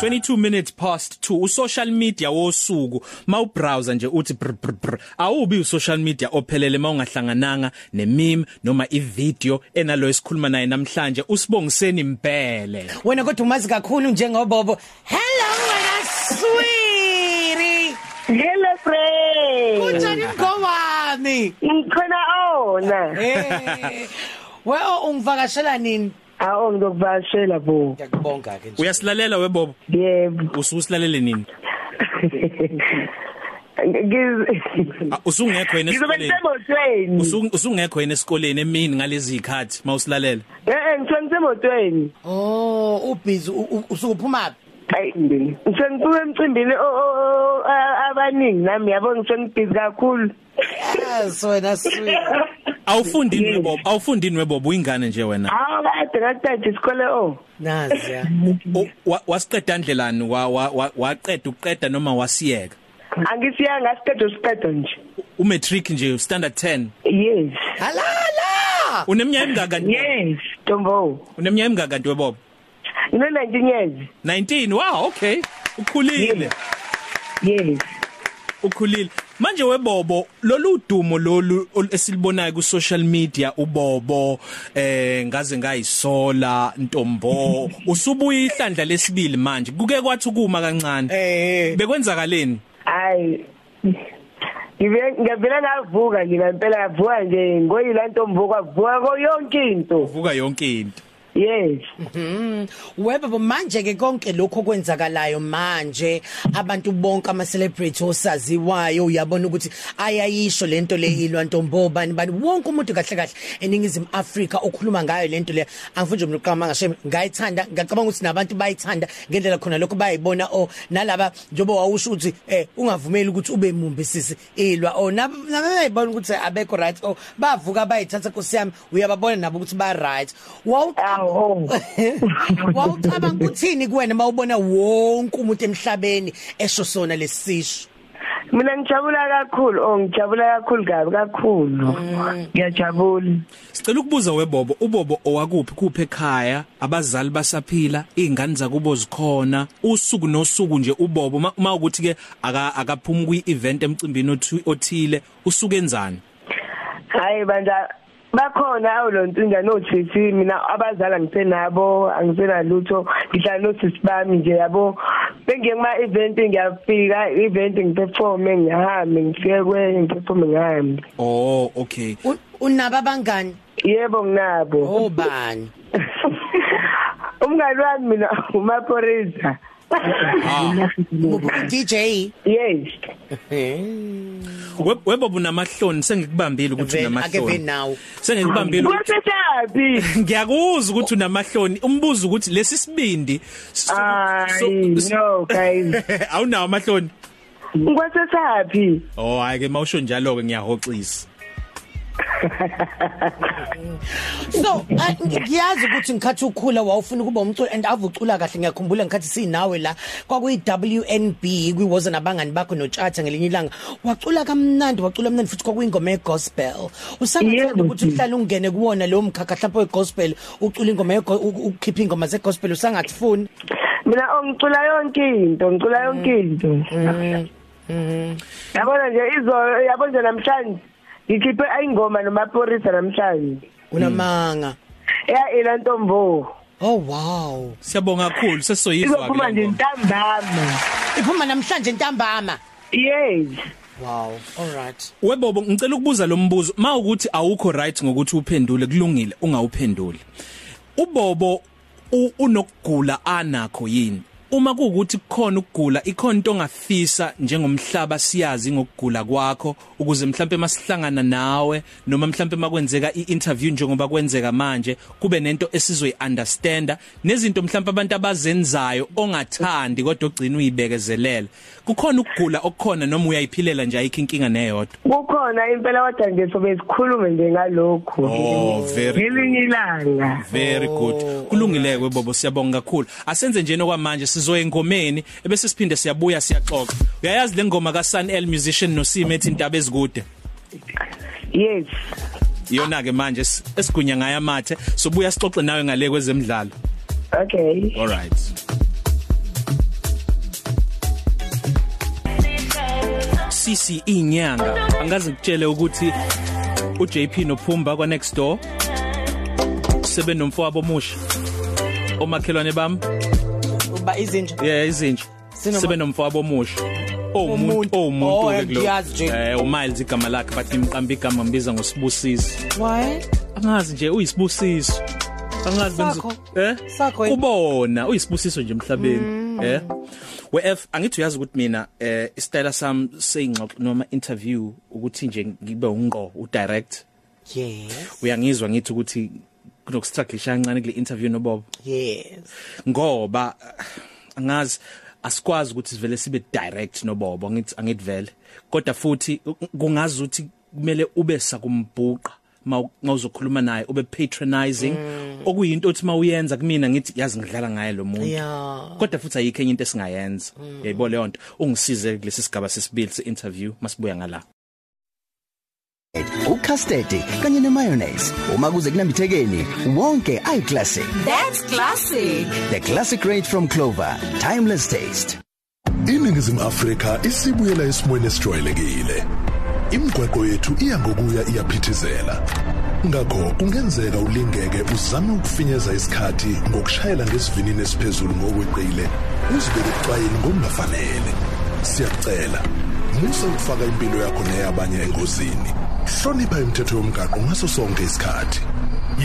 22 minutes past 2 usocial media wosuku. Mawubrowser nje uthi awubi usocial media ophelele mawungahlangananga nememe noma ivideo enalo esikhuluma naye namhlanje usibongiseni impele wena kodwa umazi kakhulu njengobobo. Hello wena sweetie Hello friend. kunjani mngowami Ngikhona ona. eh well ungivakashela nini? Awu ngizokuvashela bo. ngiyakubonga ke nje. Uyasilalela webobo Yebo. ususilalele nini? Ah, usungekho yena esikoleni. usungekho yena esikoleni emini ngalezi ikhathi mawusilalela. Eh ngithe ngisemotweni. oh ubhizi usukuphuma Hayi ndini. Ngithe ngiphume emcimbini o- o- o- a- abaningi nami yabo ngithe ngibhizi kakhulu. yes wena sweet awufundini Yes. webobo awufundini webobo uyingane nje wena Awu kade ngaqeda isikole oh. nazi ya O- wa- wasiqeda ndlelani wa- wa- wa- waqeda uqeda noma wasiyeka Angisiyanga asiqeda usiqeda nje. umatric nje standard 10 Yes. halala uneminyaka emingaka nje Yes, Tombo. uneminyaka emingaka nje webobo Ino 19 years. 19 wow okay. Ukhulile. Yes. ukhulile. Manje webobo lolu dumo lolu ol- esilibonayo ku social media ubobo eh ngaze ngayisola ntombo usubuya ihlandla lesibili manje. Kuke kwathi ukuma kancane. Eh bekwenzakaleni? Hayi. Ngibe ngavela ngavuka nje ngempela ngavuka nje ngoyila ntombo kwavuka yonke into. uvuka yonke into. Yes. Mm. Weba manje ke konke lokho kwenzakalayo manje abantu bonke ama celebrity osaziwayo uyabona ukuthi ayayisho lento le ilwa ntombo bani bani wonke umuntu kahle kahle eningizimu Africa okhuluma ngayo lento le angifuje umuntu qama ngashe ngayithanda ngicabanga ukuthi nabantu bayithanda ngendlela khona lokho bayibona o nalaba njobo wawusho ukuthi eh ungavumeli ukuthi ube mumbi sisi ilwa o nabayibona ukuthi abekho right o bavuka bayithatha kusiyami uyababona nabo ukuthi ba right wawu Awu. Wawucabanga ukuthini kuwena mawubona wonke umuntu emhlabeni esho sona lesisho Mina ngijabula kakhulu, oh ngijabula kakhulu kabi kakhulu. Ngiyajabula. Sicela ukubuza webobo ubobo owakuphi kuphi ekhaya abazali basaphila izingane zakubo zikhona usuku nosuku nje ubobo ma- uma ukuthi ke aka akaphumi kwi event emcimbini othi- othile usuke enzani Hayi banja bakhona awulontinga nothisi mina abazala ngisenabo angisenalutho ngihlala nothisi bami nje yabo. Bengiye kuma event ngiyafika event ngiperforme ngihambe ngifike kwenye ngiperforme ngihambe. Oh okay. U- unaba abangani? Yebo nginabo. Obani umngani wami mina umaphorisa ah DJ yes. We- webobo namahloni sengikubambile ukuthi unamahloni sengikubambile ukuthi- ngiyakuzwa ukuthi unamahloni umbuzo ukuthi lesi sibindi no guys. Awunawo amahloni. Kwasethaphi oh hayi ke mawusho njalo ke ngiyahoxisa. So ah, ngiyazi ukuthi ngikhathi ukhula wawufuna ukuba umculo and avucula kahle ngiyakhumbula ngikhathi sinawe la kwakuyi WNB kwiwoza nabangani bakho notshatha ngelinye ilanga. Wacula kamnandi wacula kamnandi futhi kwakuyingoma yegospel. Usangathanda Yebo, ukuthi uhlale ungene kuwona lo mkhakha mhlawumbe wegospel ucula ingoma yego- u- ukhipha ingoma zegospel usangathifuni? Mina ongicula yonke into ngicula yonke into yabona nje izolo yabo nje namhlanje. Ngikhiphe ingoma nomaphorisa namhlanje. Unamanga. Ya ila ntombo. Oh wow. Siyabonga kakhulu sesizoyizwa izophuma nje ntambama. Iphuma namhlanje ntambama. Yes. Wow all right. Webobo ngicela ukubuza lo mbuzo. Mawukuthi awukho right ngokuthi uphendule kulungile ungawuphenduli. Ubobo u- unokugula anakho yini? Uma kuukuthi kukhona ukugula ikhona into ongafisa njengomhlaba siyazi ngokugula kwakho ukuze mhlambe masihlangana nawe noma mhlambe makwenzeka iinterview njengoba kwenzeka manje kube nento esizoyi understanda nezinto mhlambe abantu abazenzayo ongathandi kodwa ogcina uyibekezelela. Kukhona ukugula okukhona noma uyayiphilela nje ayikho inkinga neyodwa? Kukhona impela kodwa nje sobe sikhulume nje ngalokho Oh, very ngelinye ilanga. Very good. Kulungile kwebobo siyabonga kakhulu. Asenze nje nokwamanje sizoya engomeni ebese siphinde siyabuya siyaxoxa. Uyayazi le ngoma ka Sun L musician no Sim ethi indaba ezikude? Yes. Iyona ke manje esigunya ngayo amathe sobuya sixoxe nawe ngale kwezemidlalo. Okay. All right. Sisi inyanga. Angazi ngitshele ukuthi uJP nophumba kwa next door sebenomfowabo omusha. Omakhelwane bami. Uba izinja. Yeah izinja. Sinoma- sebe nomfowabo omusha. Umuntu. omuntu. omuntu Oh, ke lo ngiyazi nje. eh uMiles igama lakhe bathi imqamba igama mbiza ngosibusiso. Why? Angazi nje uyisibusiso. Angazi Sakho. eh? Sakho. Yini? kubona uyisibusiso nje emhlabeni. Eh? WF angithi uyazi ukuthi mina eh istyle sam seyingxoxo noma interview ukuthi nje ngibe ungqo u direct yes. Uyangizwa ngithi ukuthi kunokustrugglisha kancane kule interview nobobo yes. Ngoba ah, angazi asikwazi ukuthi sivele sibe direct nobobo ngithi angithi vele kodwa futhi kungazi ukuthi kumele ube sakumbhuqa mawuzokhuluma naye ube patronizing. Okuyinto othi mawuyenza kumina ngithi yazi ngidlala ngaye lo muntu. Yeah kodwa futhi ayikho enye into esingayenza. Yayibo leyo nto. Ungisize kulesi sigaba sesibili se-interview masibuya ngala. Ucustard kanye nemayonnaise uma kuze kunambithekeni wonke ayiclassic. That's classic. the classic range from clover timeless taste. Iningizimu afrika isibuyela esimweni esijwayelekile. Imigwaqo yethu iya ngokuya iyaphithizela. Ngakho kungenzeka ulingeke uzame ukufinyeza isikhathi ngokushayela ngesivinini esiphezulu ngokweqile uzibeke ekuxwayeni ngokungafanele. Siyakucela musa ukufaka impilo yakho neyabanye engozini. Hlonipha imithetho yomgaqo ngaso sonke isikhathi.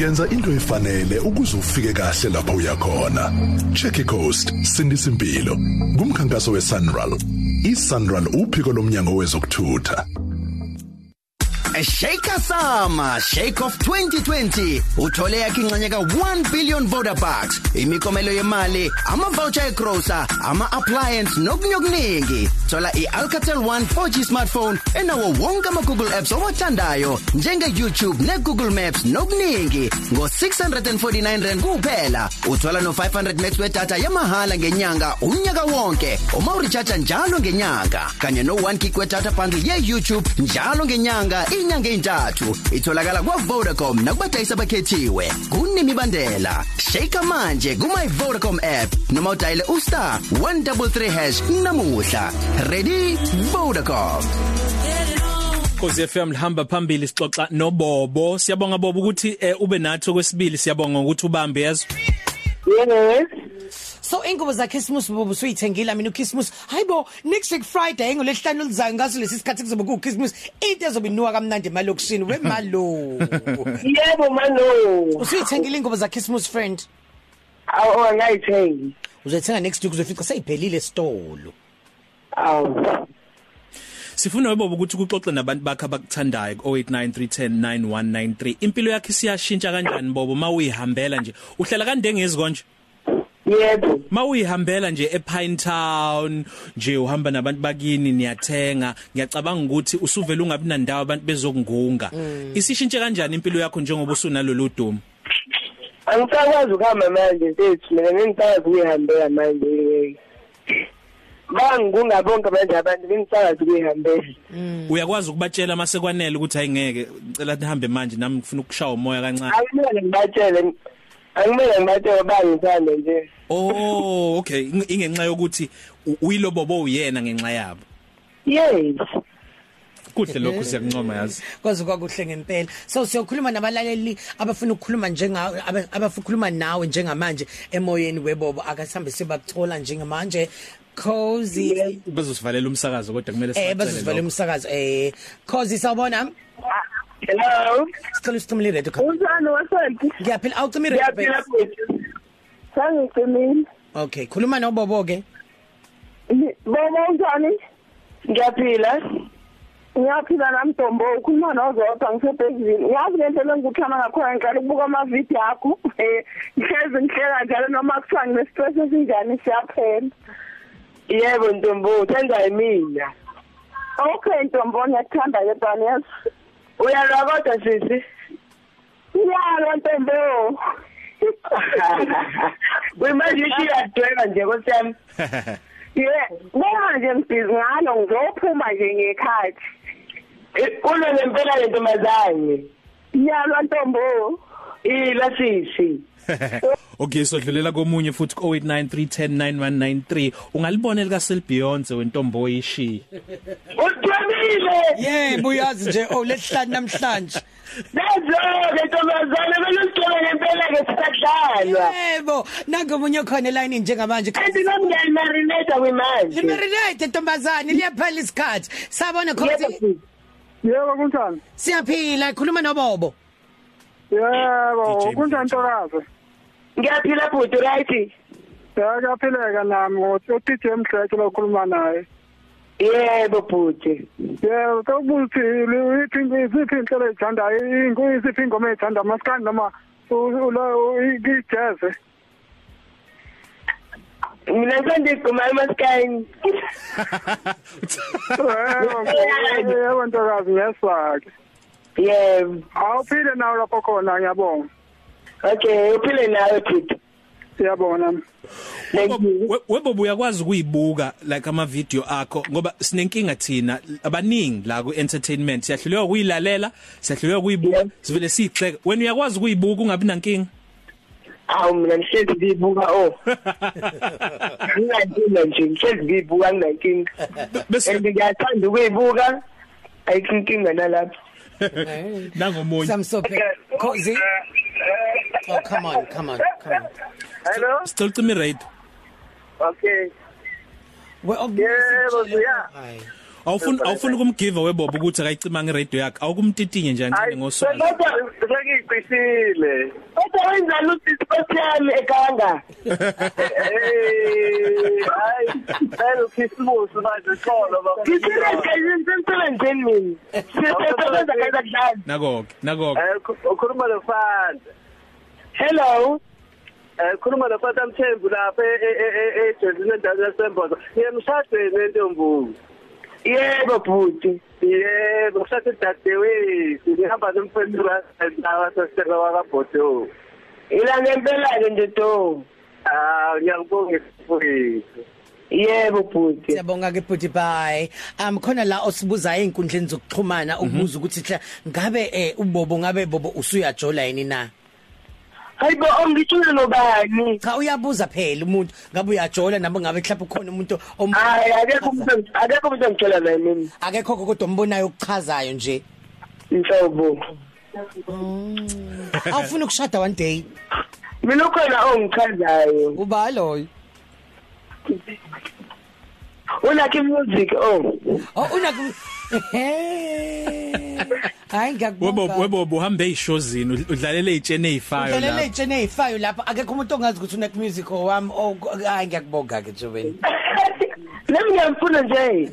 Yenza into efanele ukuze ufike kahle lapho uya khona. Check icoast sindisa impilo. Kumkhankaso weSunral iSunral uphiko lomnyango wezokuthutha. Shake Sama Shake of 2020 uthole yakhe ingxenye ka 1 billion voter bucks. Imikomelo yemali ama voucher egrocer ama appliance nokunye okuningi thola iAlcatel One 4G smartphone enawo wonke ama Google apps owathandayo njenge YouTube ne Google Maps nokuningi ngo 649 rand kuphela. Uthola no 500 megs wedata yamahala ngenyanga unyaka wonke. Uma urecharge njalo ngenyanga. Kanye no 1 gig wedata bundle ye YouTube njalo ngenyanga inyanga ezintathu itholakala kwa Vodacom nakubadayisa abakhethiwe kunemibandela. Shake manje kuma Vodacom app noma udayile ustar 133 hash namuhla. Ready? Vodacom. Khosi FM lihamba phambili sixoxa noBobo. Siyabonga Bobo ukuthi eh, ube nathi okwesibili siyabonga ukuthi ubambe yazi? Yes so ingubo za Christmas bobo suyithengile mina uChristmas hayibo next week Friday ngolesihlanu lizayo ngaso lesi sikhathi kuzobe ku Christmas into ezobe inuka kamnandi emalokishini wemalo yebo mano usuyithengile ingubo za Christmas friend? Awu angayithengi. Uzoyithenga next week uzofica seyiphelile stolo awu. Sifuna webobo ukuthi kuxoxe nabantu bakhe abakuthandayo ku0893109193 impilo yakhe siyashintsha kanjani bobo? Mawuyihambela nje uhlala kande ngezikonje yebo. Mawuyihambela nje ePine Town nje uhamba nabantu bakini niyathenga. Ngiyacabanga ukuthi usuvela ungabi nandawo abantu bezokungunga. Isishintshe kanjani impilo yakho njengoba usunalolu dumo? Angisakwazi ukuhamba manje sethu mina ngingisakwazi ukuyihambela manje. Bangungabonke manje abantu ngingisakwazi ukuyihambela. Uyakwazi ukubatshela mase kwanele ukuthi ayingeke ngicela nihambe manje nami ngifuna ukushaya umoya kancane. Akumele ngibatshele. Akumele ngibatshele bangithande nje. Oh okay. Ing- ingenxa yokuthi u- uyilobobo uyena ngenxa yabo? Yes. Kuhle lokho siyakuncoma yazi. Kwaze kwakuhle ngempela. So siyokhuluma nabalaleli abafuna ukukhuluma njenga aba- abafuna ukukhuluma nawe njengamanje emoyeni webobo. Akasambe sibathola njengamanje. Cozy. Bezosivalela umsakazo kodwa kumele eh sibacele bazosivala lokho. umsakazo. Eh cozy sawubona? Hello? Sicela usicimile radio unjani wasethi ngiyaphila awucimi radio ngiyaphila futhi. Sangicimile okay khuluma nobobo ke bona unjani ngiyaphila. Ngiyaphila namdombo ukhuluma nozodwa ngisebhekini yazi lento lengikuthana ngakhona ngiqala ukubuka amavidiyo akho. Um ngihlezi ngihleka njalo noma kuthiwa ngine-stress esinjani siyaphela. Yebo ntombo uthandwa yimina. Okay ntombo ngiyakuthanda ke bani yazi uyalwa kodwa sisi uyalwa ntombo kuyimanje ishiyadweka nje kosiyami Yeah, manje ngibhizi ngalo ngizophuma nje ngekhathi. Kulo lempela lentombazane. Yalwa ntombo. Ila sisi. Okay so dlulela komunye futhi ko 0893109193 ungalibona lika Sel Beyonce wentombo yishi uthemile yebo uyazi nje oh lesihlanu namhlanje. Nazo-ke ntombazane kumele usicela ngempela-ke sisadlalwa yebo nangomunye khona elayini njengamanje. Kanti nomngani marineta kwimanje limarinate ntombazane liyaphela isikhathi. Sabona Yebo, khosi bhuti. Yebo kunjani? siyaphila khuluma nobobo. Yebo, DJ kunjani Ntokazi? Ngiyaphila bhuti right Yaphileka nami ngothi uDJ Mdletshe lokhuluma naye. yebo bhuti Yebo, ukubuthi lithi iziphi inhlelo ezithandayo, inguyisiphi ingoma ezithanda maskandi noma ulo i-jazz. mina ngithanda igquma emaskani Yebo, Ntokazi ngiyasake. yebo Awuphile nawe lapho khona ngiyabonga. Okay uphile nawe bhuti Siyabonga nami. thank you. We- webo uyakwazi kuyibuka like ama video akho ngoba sinenkinga thina abaningi la ku entertainment siyahluleka kuyilalela siyahluleka kuyibuka sivele sixeke wena uyakwazi kuyibuka ungabi nankinga? Awu mina ngihlezi ngiyibuka o nginankinga nje ngihlezi ngiyibuka nginankinga. Bese and ngiyathanda ukuyibuka ayikho inkinga nalapho. Nangomunye. Samsope khosi oh come on come on come on. Hello. sicela ucima irate Okay. we Yebo, Ziya. awufuni awufuni kumgive webobo ukuthi akayicima ngeradio yakhe. Awukumtitinye nje kancane ngoswazi. kodwa Sekiyicisile. kodwa wenzani uthi sport yami eganga Eh, hayi, belo kisibuso manje khona baba. ngisebenza emsebenzini mina. Sisebenza ngezakudlala nakoke nakoke. Eh, ukhuluma lofanda. Hello Eh, ukhuluma lofanda mthembu lapha ejezini endaweni yasembozo. Ngiyemshadweni entombuzi. yebo bhuti Yebo, ngishade dadewethu. Ngihamba nomfowethu lawa seseka wakabhodo. ila ngempela-ke nje to Ah, ngiyakubonga mfowethu. yebo bhuti Siyabonga ke bhuti bye. Um khona la osibuza einkundleni zokuxhumana ukubuza ukuthi hla ngabe eh ubobo ngabe bobo usuyajola yini na? Hayibo ongitshula nobani? Cha uyabuza phela umuntu. Ngabe uyajola nabo ngabe mhlawumbe ukhona umuntu om- hayi akekho umuntu akekho umuntu engitshela naye mina akekho kodwa ombonayo ukuchazayo nje. nhlobo. Awufuna ukushada one day. mina ukhona ongichazayo. Uba loyo. unakho music oh. Oh unaku Hayi webo ngiyakubonga. webo uhambe ezishozini udlalele izitshene ezifayo Udlalela la ijene ezifayo lapha akekho umuntu ongazi ukuthi unak music owami oh hayi ngiyakubonga ke wena. nami ngiyamfuna nje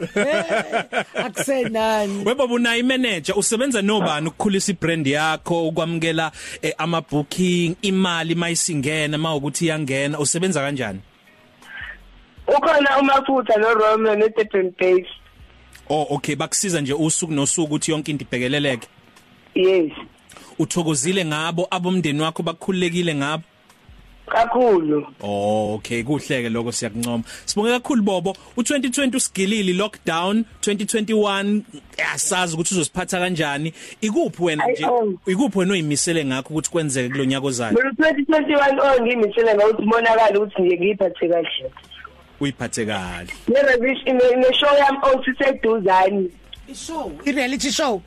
Akusenani. webo unayi manager usebenza nobani ukukhulisa ibrand yakho ukwamukela eh, ama booking imali mayisingena mawukuthi iyangena? Usebenza kanjani? Ukhona umafutha noRomeo ne-Durban base oh okay bakusiza nje usuku nosuku ukuthi yonke into ibhekeleleke yes uthokozile ngabo abomndeni wakho bakukhululekile ngabo kakhulu Oh okay kuhleke lokho siyakuncoma. Sibonge kakhulu Bobo. U2020 usigilili lockdown 2021 yasazi ukuthi uzosiphatha kanjani. Ikuphi wena nje? Oh. Ikuphi wena oyimisele ngakho ukuthi kwenzeke kulonyaka ozayo? mina u-2021 ongimisele ngawuthi ubonakala ukuthi nje ngiyiphathe kahle Uyiphathe kahle. ne-revision ne-show yami osiseduzane Ishow, i reality show.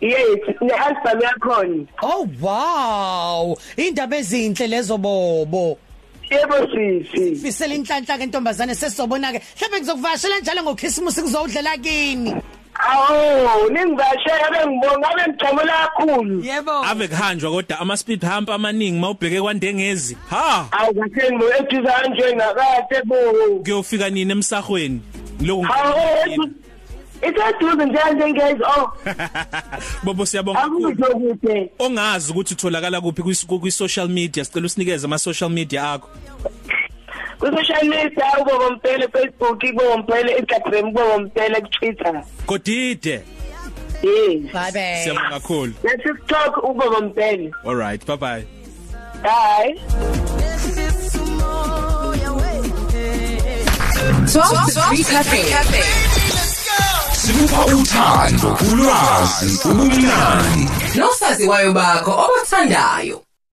yes ne-album yakhona Oh wow! Indaba ezinhle lezo bobo. yebo sisi Fisela inhlanhla ke ntombazane sesizobona ke. Mhlawumbe ngizokuvashela njalo ngoChristmas kuzowudlela kini. Awu ningivashela bengibonga abe ngijabula kakhulu Yebo. Ave kuhanjwa kodwa ama speed hump amaningi mawubheke kwandengezi. Ha! awu kahle ngibo eduze kanjena kade bo Kuyofika nini emsahweni? Lokhu awu iseduze njalo ngezi oh Bobo siyabonga kakhulu. akuzokude Ongazi ukuthi utholakala kuphi kwi social media sicela usinikeze ama social media akho. Ku-social media ubobo mpele facebook ubobo mpele instagram ubobo mpele ku-twitter Godide. yes Bye bye. Siyabonga kakhulu. ne-tiktok ubobo mpele All right, bye bye. hayi 12 to 3 Cafe. Sikupha uthando, ulwazi, ubumnandi. Nosaziwayo bakho obathandayo.